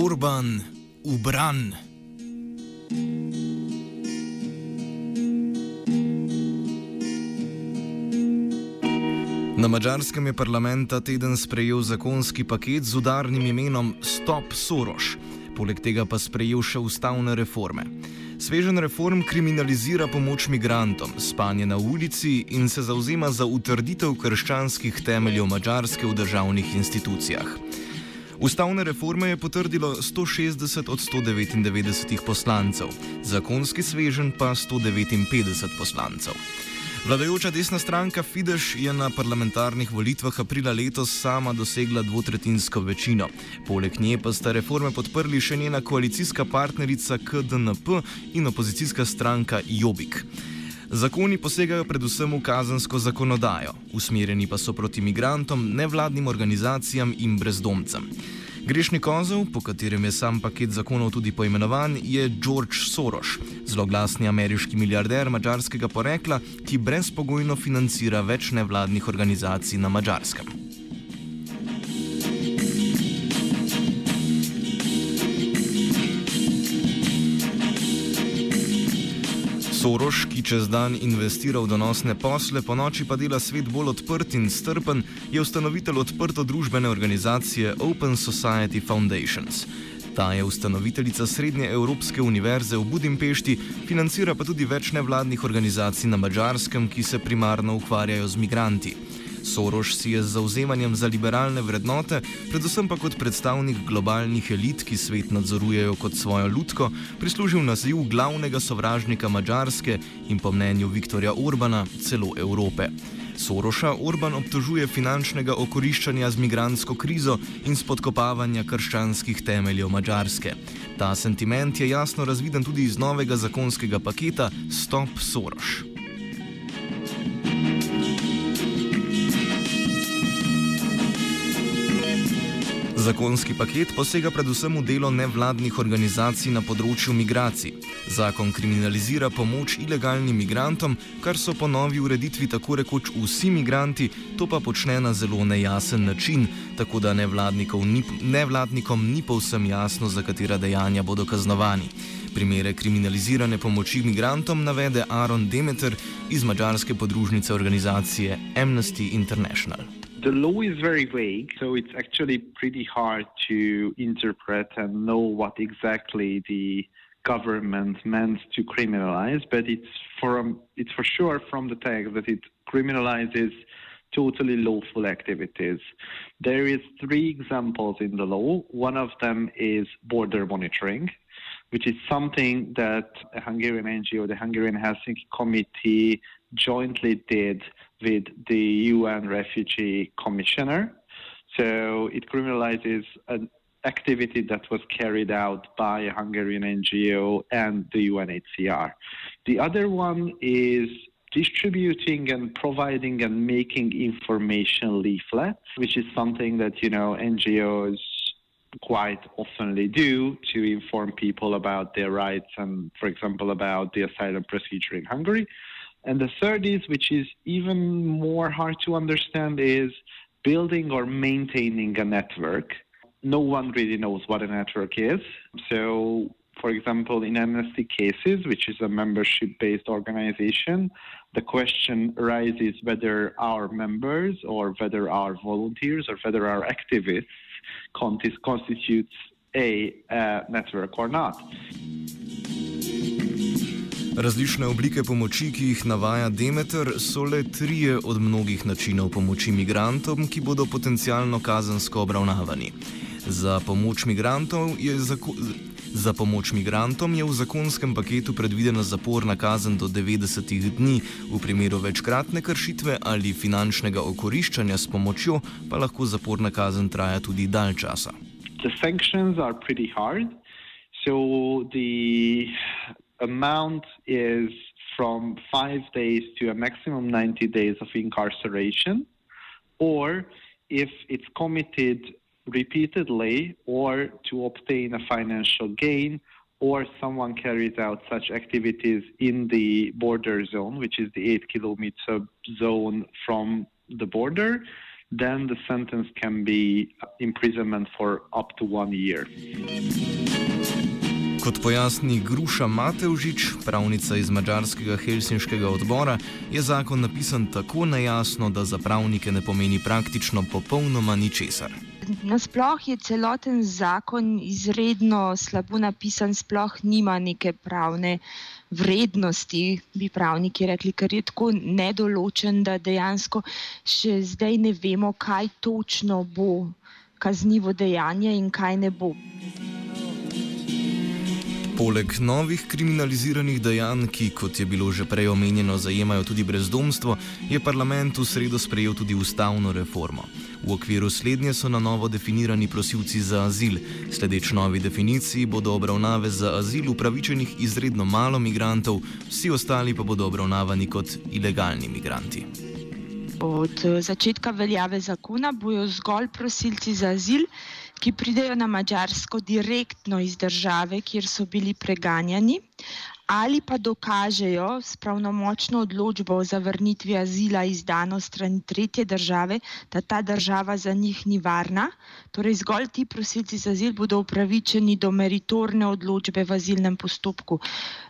Urban, ubran. Na mačarskem je parlament ta teden sprejel zakonski paket z udarnim imenom Stop Soros, poleg tega pa sprejel še ustavne reforme. Svežen reform kriminalizira pomoč migrantom, spanje na ulici in se zauzema za utrditev krščanskih temeljev Mačarske v državnih institucijah. Ustavne reforme je potrdilo 160 od 199 poslancev, zakonski svežen pa 159 poslancev. Vladajoča desna stranka Fidesz je na parlamentarnih volitvah aprila letos sama dosegla dvotretinsko večino. Poleg nje pa sta reforme podprli še njena koalicijska partnerica KDNP in opozicijska stranka Jobik. Zakoni posegajo predvsem v kazensko zakonodajo, usmerjeni pa so proti migrantom, nevladnim organizacijam in brezdomcem. Grešni kozel, po katerem je sam paket zakonov tudi poimenovan, je George Soros, zloglasni ameriški milijarder mačarskega porekla, ki brezpogojno financira več nevladnih organizacij na mačarskem. Soroš, ki čez dan investira v donosne posle, po noči pa dela svet bolj odprt in strpen, je ustanovitelj odprto družbene organizacije Open Society Foundations. Ta je ustanoviteljica Srednje Evropske univerze v Budimpešti, financira pa tudi več nevladnih organizacij na Mačarskem, ki se primarno ukvarjajo z migranti. Soroš si je z zauzemanjem za liberalne vrednote, predvsem pa kot predstavnik globalnih elit, ki svet nadzorujejo kot svojo ljudsko, prislužil naziv glavnega sovražnika Mačarske in po mnenju Viktorja Orbana celo Evrope. Soroša Orban obtožuje finančnega okoriščanja z migransko krizo in spodkopavanja krščanskih temeljev Mačarske. Ta sentiment je jasno razviden tudi iz novega zakonskega paketa Stop Soroš. Zakonski paket posega predvsem v delo nevladnih organizacij na področju migracij. Zakon kriminalizira pomoč ilegalnim migrantom, kar so po novi ureditvi tako rekoč vsi migranti, to pa počne na zelo nejasen način, tako da ni, nevladnikom ni povsem jasno, za katera dejanja bodo kaznovani. Primere kriminalizirane pomoči migrantom navede Aaron Demeter iz mačarske podružnice organizacije Amnesty International. The law is very vague, so it's actually pretty hard to interpret and know what exactly the government meant to criminalize. But it's from it's for sure from the text that it criminalizes totally lawful activities. There is three examples in the law. One of them is border monitoring, which is something that a Hungarian NGO, the Hungarian Helsinki Committee, jointly did with the UN Refugee Commissioner. So it criminalizes an activity that was carried out by a Hungarian NGO and the UNHCR. The other one is distributing and providing and making information leaflets, which is something that, you know, NGOs quite oftenly do to inform people about their rights and, for example, about the asylum procedure in Hungary. And the third is, which is even more hard to understand, is building or maintaining a network. No one really knows what a network is. So, for example, in Amnesty cases, which is a membership based organization, the question arises whether our members or whether our volunteers or whether our activists constitutes a uh, network or not. Različne oblike pomoči, ki jih navaja Demeter, so le trije od mnogih načinov pomoči migrantom, ki bodo potencialno kazensko obravnavani. Za pomoč, je za pomoč migrantom je v zakonskem paketu predvidena zaporna kazen do 90 dni, v primeru večkratne kršitve ali finančnega okoriščanja s pomočjo pa lahko zaporna kazen traja tudi dalj časa. The sanctions are pretty hard. So the amount is from five days to a maximum 90 days of incarceration, or if it's committed repeatedly or to obtain a financial gain, or someone carries out such activities in the border zone, which is the eight kilometer zone from the border, then the sentence can be imprisonment for up to one year. Kot pojasni Gruša Matevžič, pravnica iz mačarskega Helsinškega odbora, je zakon napisan tako nejasno, da za pravnike ne pomeni praktično popolnoma ničesar. Nasploh je celoten zakon izredno slabo napisan, sploh nima neke pravne vrednosti, bi pravniki rekli, ker je tako nedoločen, da dejansko še zdaj ne vemo, kaj točno bo kaznivo dejanje in kaj ne bo. Poleg novih kriminaliziranih dejanj, ki, kot je bilo že prej omenjeno, zajemajo tudi brezdomstvo, je parlament v sredo sprejel tudi ustavno reformo. V okviru slednje so na novo definirani prosilci za azil. Sledeč novi definiciji bodo obravnave za azil upravičenih izredno malo migrantov, vsi ostali pa bodo obravnavani kot ilegalni migranti. Od začetka veljave zakona bojo zgolj prosilci za azil ki pridejo na Mačarsko direktno iz države, kjer so bili preganjani, ali pa dokažejo s pravnomočno odločbo o zavrnitvi azila izdano strani tretje države, da ta država za njih ni varna. Torej, zgolj ti prosilci za azil bodo upravičeni do meritorne odločbe v azilnem postopku.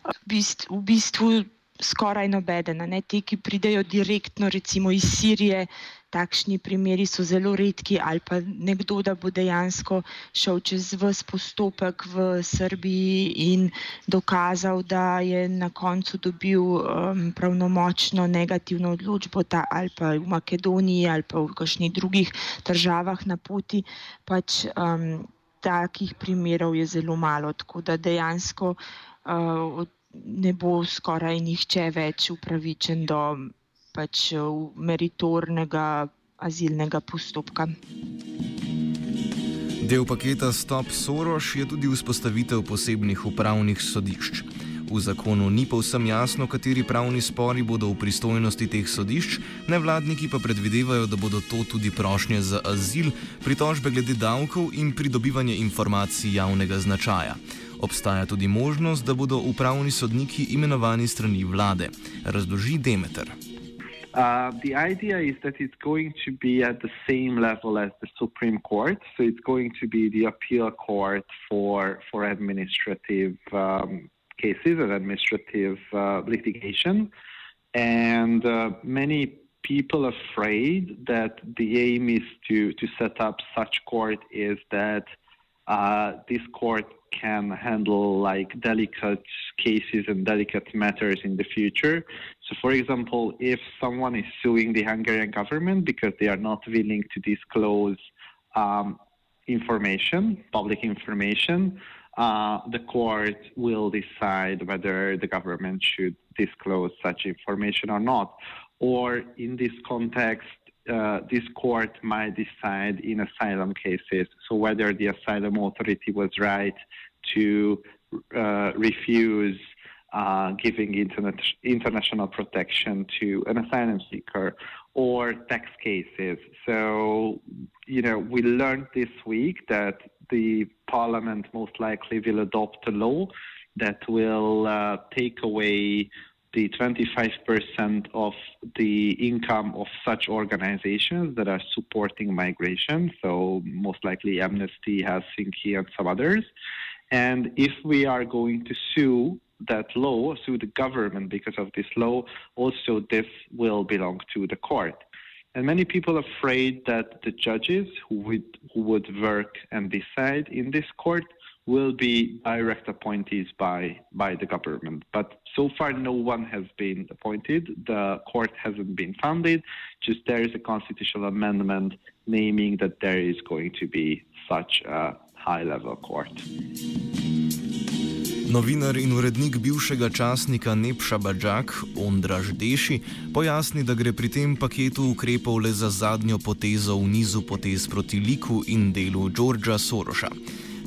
V bistvu, v bistvu skoraj nobeden, ne ti, ki pridejo direktno, recimo iz Sirije takšni primeri so zelo redki, ali pa nekdo, da bo dejansko šel čez vse postopek v Srbiji in dokazal, da je na koncu dobil um, pravnomočno negativno odločbo, ta, ali pa v Makedoniji, ali pa v kakšnih drugih državah na poti. Pač, um, takih primerov je zelo malo, tako da dejansko uh, ne bo skoraj nihče več upravičen do pač eh, meritornega azilnega postopka. Del paketa Stop Soros je tudi vzpostavitev posebnih upravnih sodišč. V zakonu ni povsem jasno, kateri pravni spori bodo v pristojnosti teh sodišč, nevladniki pa predvidevajo, da bodo to tudi prošnje za azil, pritožbe glede davkov in pridobivanje informacij javnega značaja. Obstaja tudi možnost, da bodo upravni sodniki imenovani strani vlade, razloži Demeter. Uh, the idea is that it's going to be at the same level as the Supreme Court, so it's going to be the appeal court for for administrative um, cases and administrative uh, litigation, and uh, many people afraid that the aim is to to set up such court is that uh, this court can handle like delicate cases and delicate matters in the future. So, for example, if someone is suing the Hungarian government because they are not willing to disclose um, information, public information, uh, the court will decide whether the government should disclose such information or not. Or in this context, uh, this court might decide in asylum cases, so whether the asylum authority was right to uh, refuse uh, giving internet, international protection to an asylum seeker or tax cases. So, you know, we learned this week that the parliament most likely will adopt a law that will uh, take away the 25% of the income of such organizations that are supporting migration. So, most likely Amnesty, Helsinki, and some others And if we are going to sue that law, sue the government because of this law, also this will belong to the court. And many people are afraid that the judges who would, who would work and decide in this court will be direct appointees by, by the government. But so far, no one has been appointed. The court hasn't been founded. Just there is a constitutional amendment naming that there is going to be such a high level court. Novinar in urednik bivšega časnika Nepša Bađak, Ondraž Deši, pojasni, da gre pri tem paketu ukrepov le za zadnjo potezo v nizu potez proti liku in delu Đorđa Soroša.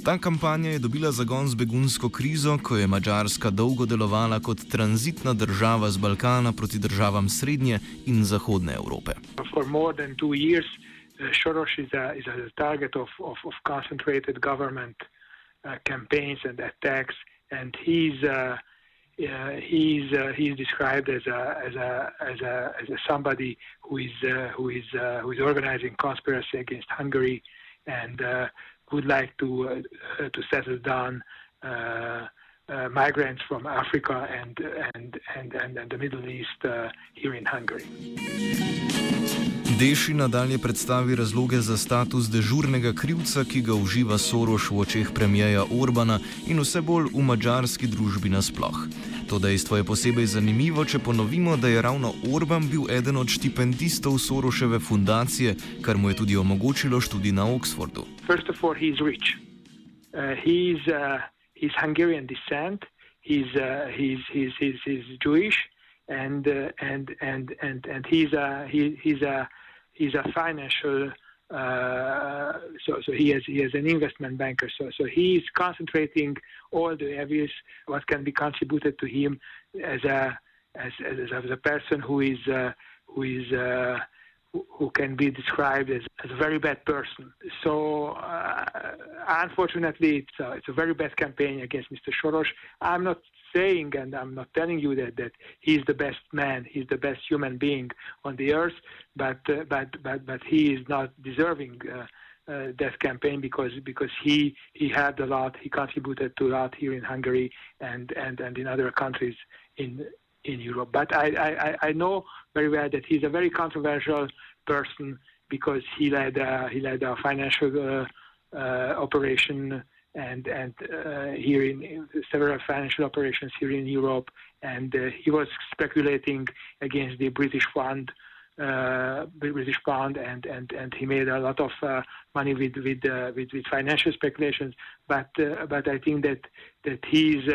Ta kampanja je dobila zagon z begunsko krizo, ko je Mačarska dolgo delovala kot tranzitna država z Balkana proti državam srednje in zahodne Evrope. Uh, Soros is a, is a target of, of, of concentrated government uh, campaigns and attacks, and he's uh, uh, he's uh, he's described as a as a as a as a somebody who is uh, who is who is organizing conspiracy against Hungary, and would like to to settle down. migrants from Africa and and, and, and, and the Middle East here in Hungary. Deši nadalje predstavi razloge za status dežurnega krivca, ki ga uživa Soroš v očeh premijeja Orbana in vse bolj v mađarski družbi nasploh. To dejstvo je posebej zanimivo, če ponovimo, da je ravno Orban bil eden od štipendistov Soroševe fundacije, kar mu je tudi omogočilo študij na Oxfordu. First of all, he's rich. Uh, he's, uh, he's Hungarian descent. He's, uh, he's, he's, he's, he's Jewish. And, uh, and, and, and, and he's a, he, he's a he's a financial uh, so so he has he has an investment banker. So so he's concentrating all the areas what can be contributed to him as a as as, as a person who is uh, who is uh, who can be described as, as a very bad person. So, uh, unfortunately, it's a, it's a very bad campaign against Mr. Soros. I'm not saying, and I'm not telling you that, that he's the best man, he's the best human being on the earth, but uh, but but but he is not deserving. Uh, uh, that campaign because because he he had a lot he contributed to a lot here in Hungary and and and in other countries in in Europe. But I I, I know very well that he's a very controversial person because he led uh, he led a financial uh, uh, operation and and uh, here in, several financial operations here in Europe, and he was speculating against the British fund, uh, British pound, and, and and he made a lot of uh, money with with, uh, with, with financial speculations. But but I think that that he's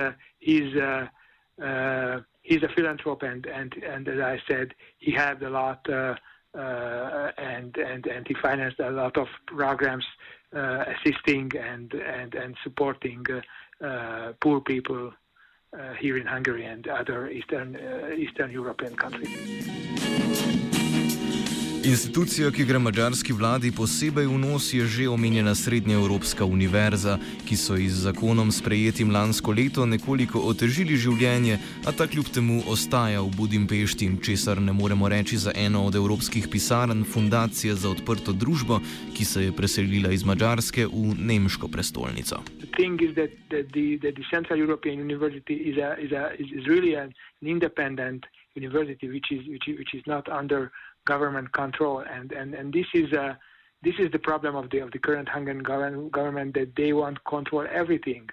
he's he's a philanthrope, and and and as I said, he had a lot. and and and he financed a lot of programs uh, assisting and, and, and supporting uh, uh, poor people here in Hungary and other Eastern, Eastern European countries. Institucija, ki gre mađarski vladi posebej v nos, je že omenjena Srednja Evropska univerza, ki so ji z zakonom sprejetim lansko leto nekoliko otežili življenje, a ta kljub temu ostaja v Budimpešti, česar ne moremo reči za eno od evropskih pisarn, Fundacije za odprto družbo, ki se je preselila iz Mačarske v nemško prestolnico. University, which is which is, which is not under government control, and and and this is a this is the problem of the of the current Hungarian government, that they want control everything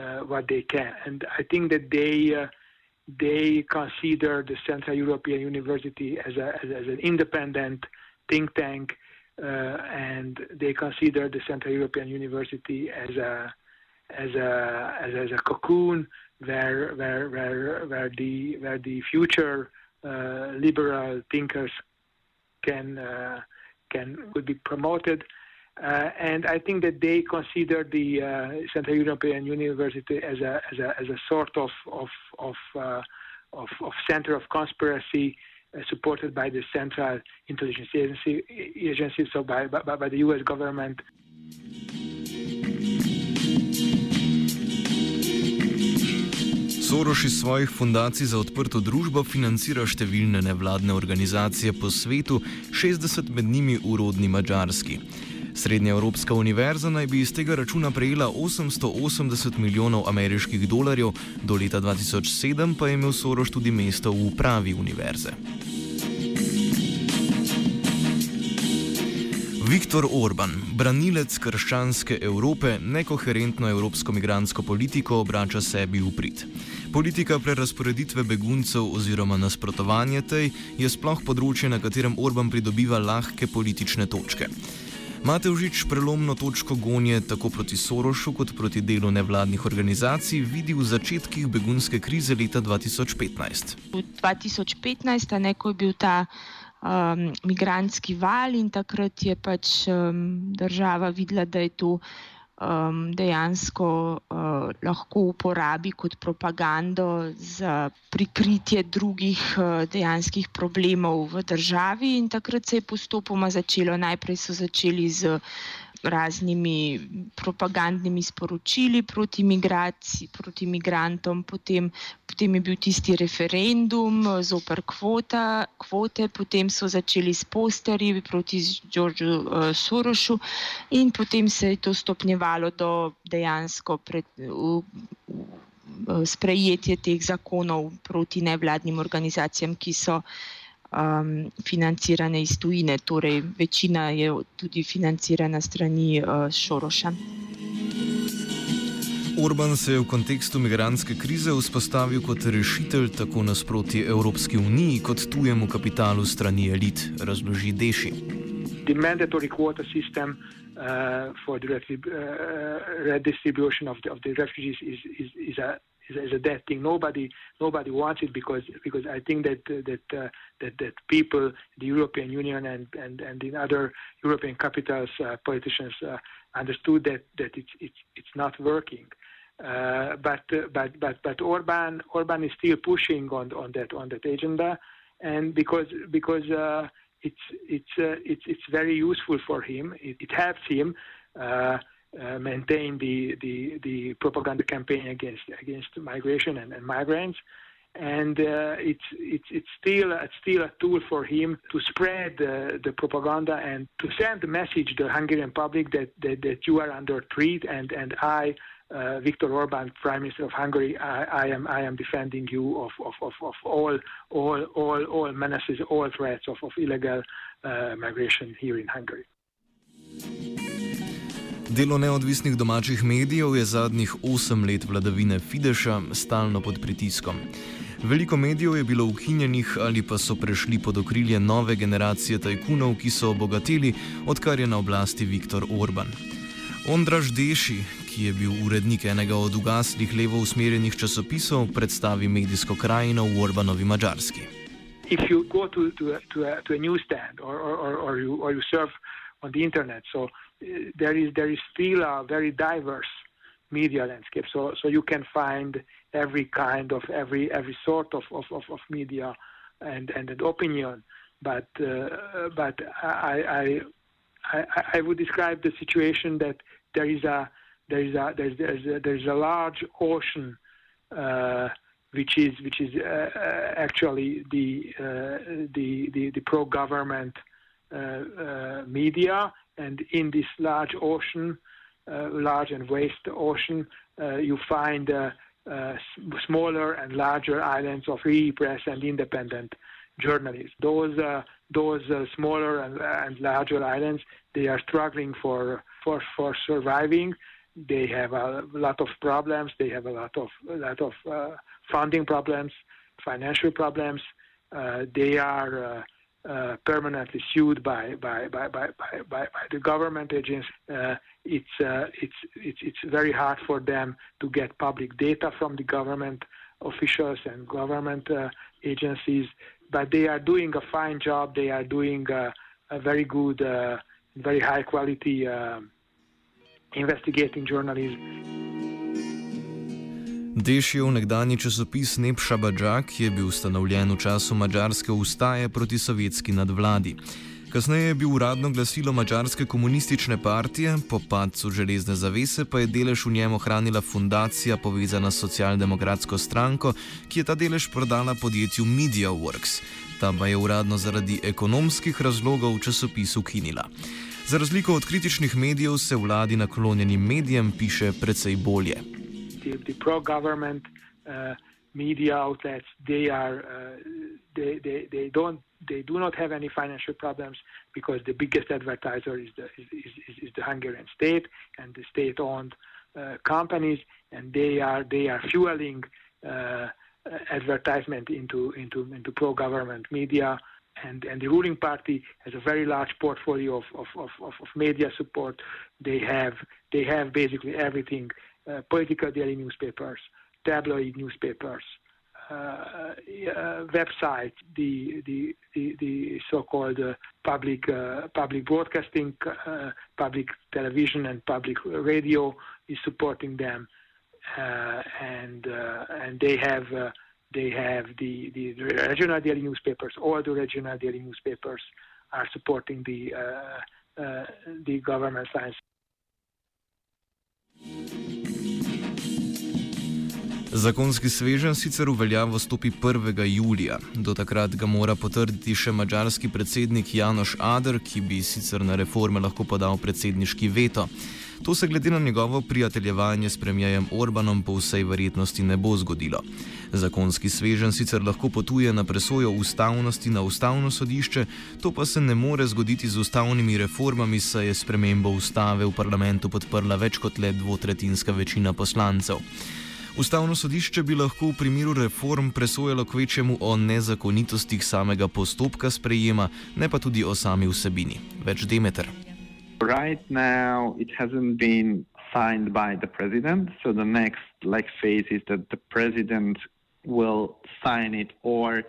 uh, what they can, and I think that they uh, they consider the Central European University as a as, as an independent think tank, uh, and they consider the Central European University as a as a as, as a cocoon where where where where the where the future uh, liberal thinkers can uh, can would be promoted. Uh, and I think that they consider the uh, Central European University as a as a, as a sort of of of, of, of center of conspiracy. supported by the Central Intelligence Agency, agency so by, by, by the U.S. government. Soroš iz svojih fundacij za odprto družbo financira številne nevladne organizacije po svetu, 60 med njimi urodni mačarski. Srednja Evropska univerza naj bi iz tega računa prejela 880 milijonov ameriških dolarjev, do leta 2007 pa je imel Soros tudi mesto v upravi univerze. Viktor Orban, branilec krščanske Evrope, nekoherentno evropsko migransko politiko obrača sebi v prid. Politika prerasporeditve beguncev oziroma nasprotovanje tej je sploh področje, na katerem Orban pridobiva lahke politične točke. Matevžič prelomno točko gonje tako proti Sorošu kot proti delu nevladnih organizacij vidi v začetkih begunske krize leta 2015. V 2015, ne, ko je bil ta um, migrantski val in takrat je pač um, država videla, da je to um, dejansko uh, lahko uporabi kot propagando za prikritje drugih uh, dejanskih problemov v državi in takrat se je postopoma začelo. Najprej so začeli z raznimi propagandnimi sporočili proti migraciji, proti migrantom, potem, potem je bil tisti referendum zoper kvota, kvote, potem so začeli s posterji proti Georgeu uh, Sorošu in potem se je to stopnjevalo do dejansko pred, v, v, sprejetje teh zakonov proti nevladnim organizacijam, ki so um, financirane iz tujine, torej večina je tudi financirana strani uh, Šoroša. Orban se je v kontekstu migranske krize vzpostavil kot rešitelj tako nasproti Evropski uniji kot tujemu kapitalu strani elit, razloži Deši. The mandatory quota system uh, for the uh, redistribution of the, of the refugees is, is, is a is, is a dead thing. Nobody nobody wants it because because I think that uh, that uh, that that people, the European Union and and and in other European capitals, uh, politicians uh, understood that that it's it's it's not working. Uh, but uh, but but but Orban Orban is still pushing on on that on that agenda, and because because uh, it's it's uh, it's it's very useful for him. It, it helps him. Uh, maintain the, the, the propaganda campaign against against migration and, and migrants. And uh, it's, it's, it's, still, it's still a tool for him to spread uh, the propaganda and to send the message to the Hungarian public that, that, that you are under threat and, and I, uh, Viktor Orban, Prime Minister of Hungary, I, I, am I am defending you of, of, of, of all, all, all, all menaces, all threats of, of illegal uh, migration here in Hungary. Delo neodvisnih domačih medijev je zadnjih osem let vladavine Fideša stalno pod pritiskom. Veliko medijev je bilo ukinjenih ali pa so prešli pod okrilje nove generacije tajkunov, ki so obogatili, odkar je na oblasti Viktor Orban. Ondraž Deši, ki je bil urednik enega od ugaslih levo usmerjenih časopisov, predstavi medijsko krajino v Orbanovi Mačarski. Če greš na newsstand ali surf na internetu, there is there is still a very diverse media landscape. So so you can find every kind of every every sort of of, of, of media and and an opinion. But uh, but I, I I I would describe the situation that there is a there is a there's there's a, there's a large ocean. Uh, which is which is uh, uh actually the, uh, the, the the pro-government uh, media, and in this large ocean, uh, large and vast ocean, uh, you find uh, uh, smaller and larger islands of free press and independent journalists. Those uh, those smaller and, and, larger islands, they are struggling for for for surviving. They have a lot of problems. They have a lot of a lot of funding problems, financial problems. they are uh, permanently sued by by by by, by, by the government agents. Uh, it's, uh, it's it's it's very hard for them to get public data from the government officials and government uh, agencies, but they are doing a fine job. They are doing uh, a very good, very high quality investigating journalism. Dešijev nekdani časopis Nepša Bađak je bil ustanovljen v času mađarske ustaje proti sovjetski nadvladi. Kasneje je bil uradno glasilo Mačarske komunistične partije, po padcu železne zavese pa je delež v njem ohranila fundacija povezana s socialdemokratsko stranko, ki je ta delež prodala podjetju MediaWorks. Ta pa je uradno zaradi ekonomskih razlogov v časopisu ukinila. Za razliko od kritičnih medijev se vladi naklonjenim medijem piše precej bolje. The, the media outlets they are uh, they, they, they don't they do not have any financial problems because the biggest advertiser is the is, is, is the Hungarian state and the state owned uh, companies and they are they are fueling uh, advertisement into into into pro government media. And and the ruling party has a very large portfolio of of, of, of media support. They have they have basically everything uh, political daily newspapers tabloid newspapers, uh, uh, websites, the the the, the so-called uh, public uh, public broadcasting, uh, public television, and public radio is supporting them, uh, and and they have. they have the, the regional daily newspapers. All the regional daily newspapers are supporting the the government lines. Zakonski svežen sicer v veljavo stopi 1. julija. Do takrat ga mora potrditi še mađarski predsednik Janoš Adr, ki bi sicer na reforme lahko podal predsedniški veto. To se glede na njegovo prijateljevanje s premijejem Orbanom po vsej verjetnosti ne bo zgodilo. Zakonski svežen sicer lahko potuje na presojo ustavnosti na ustavno sodišče, to pa se ne more zgoditi z ustavnimi reformami, saj je spremembo ustave v parlamentu podprla več kot le dvotretinska večina poslancev. Ustavno sodišče bi lahko v primeru reform presojalo kvečemu o nezakonitostih samega postopka sprejema, ne pa tudi o sami vsebini. Več Demeter. Right now, it hasn't been signed by the president, so the next like phase is that the president will sign it, or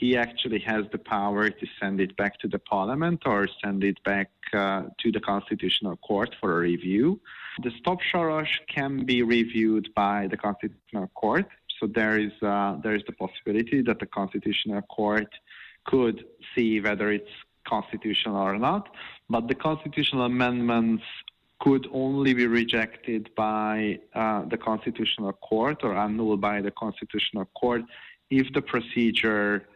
he actually has the power to send it back to the parliament or send it back uh, to the constitutional court for a review. The stop Soros can be reviewed by the Constitutional Court. So there is uh, there is the possibility that the Constitutional Court could see whether it's constitutional or not. But the constitutional amendments could only be rejected by uh, the Constitutional Court or annulled by the Constitutional Court if the procedure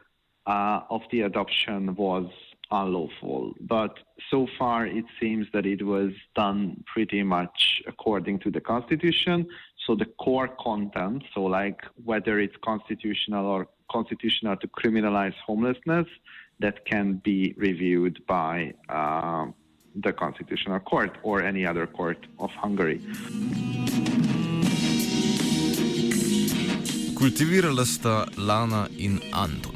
uh, of the adoption was unlawful. But so far, it seems that it was done pretty much according to the Constitution. So the core content, so like whether it's constitutional or constitutional to criminalize homelessness, that can be reviewed by uh, the Constitutional Court or any other court of Hungary. Kultivirala sta Lana in Anton.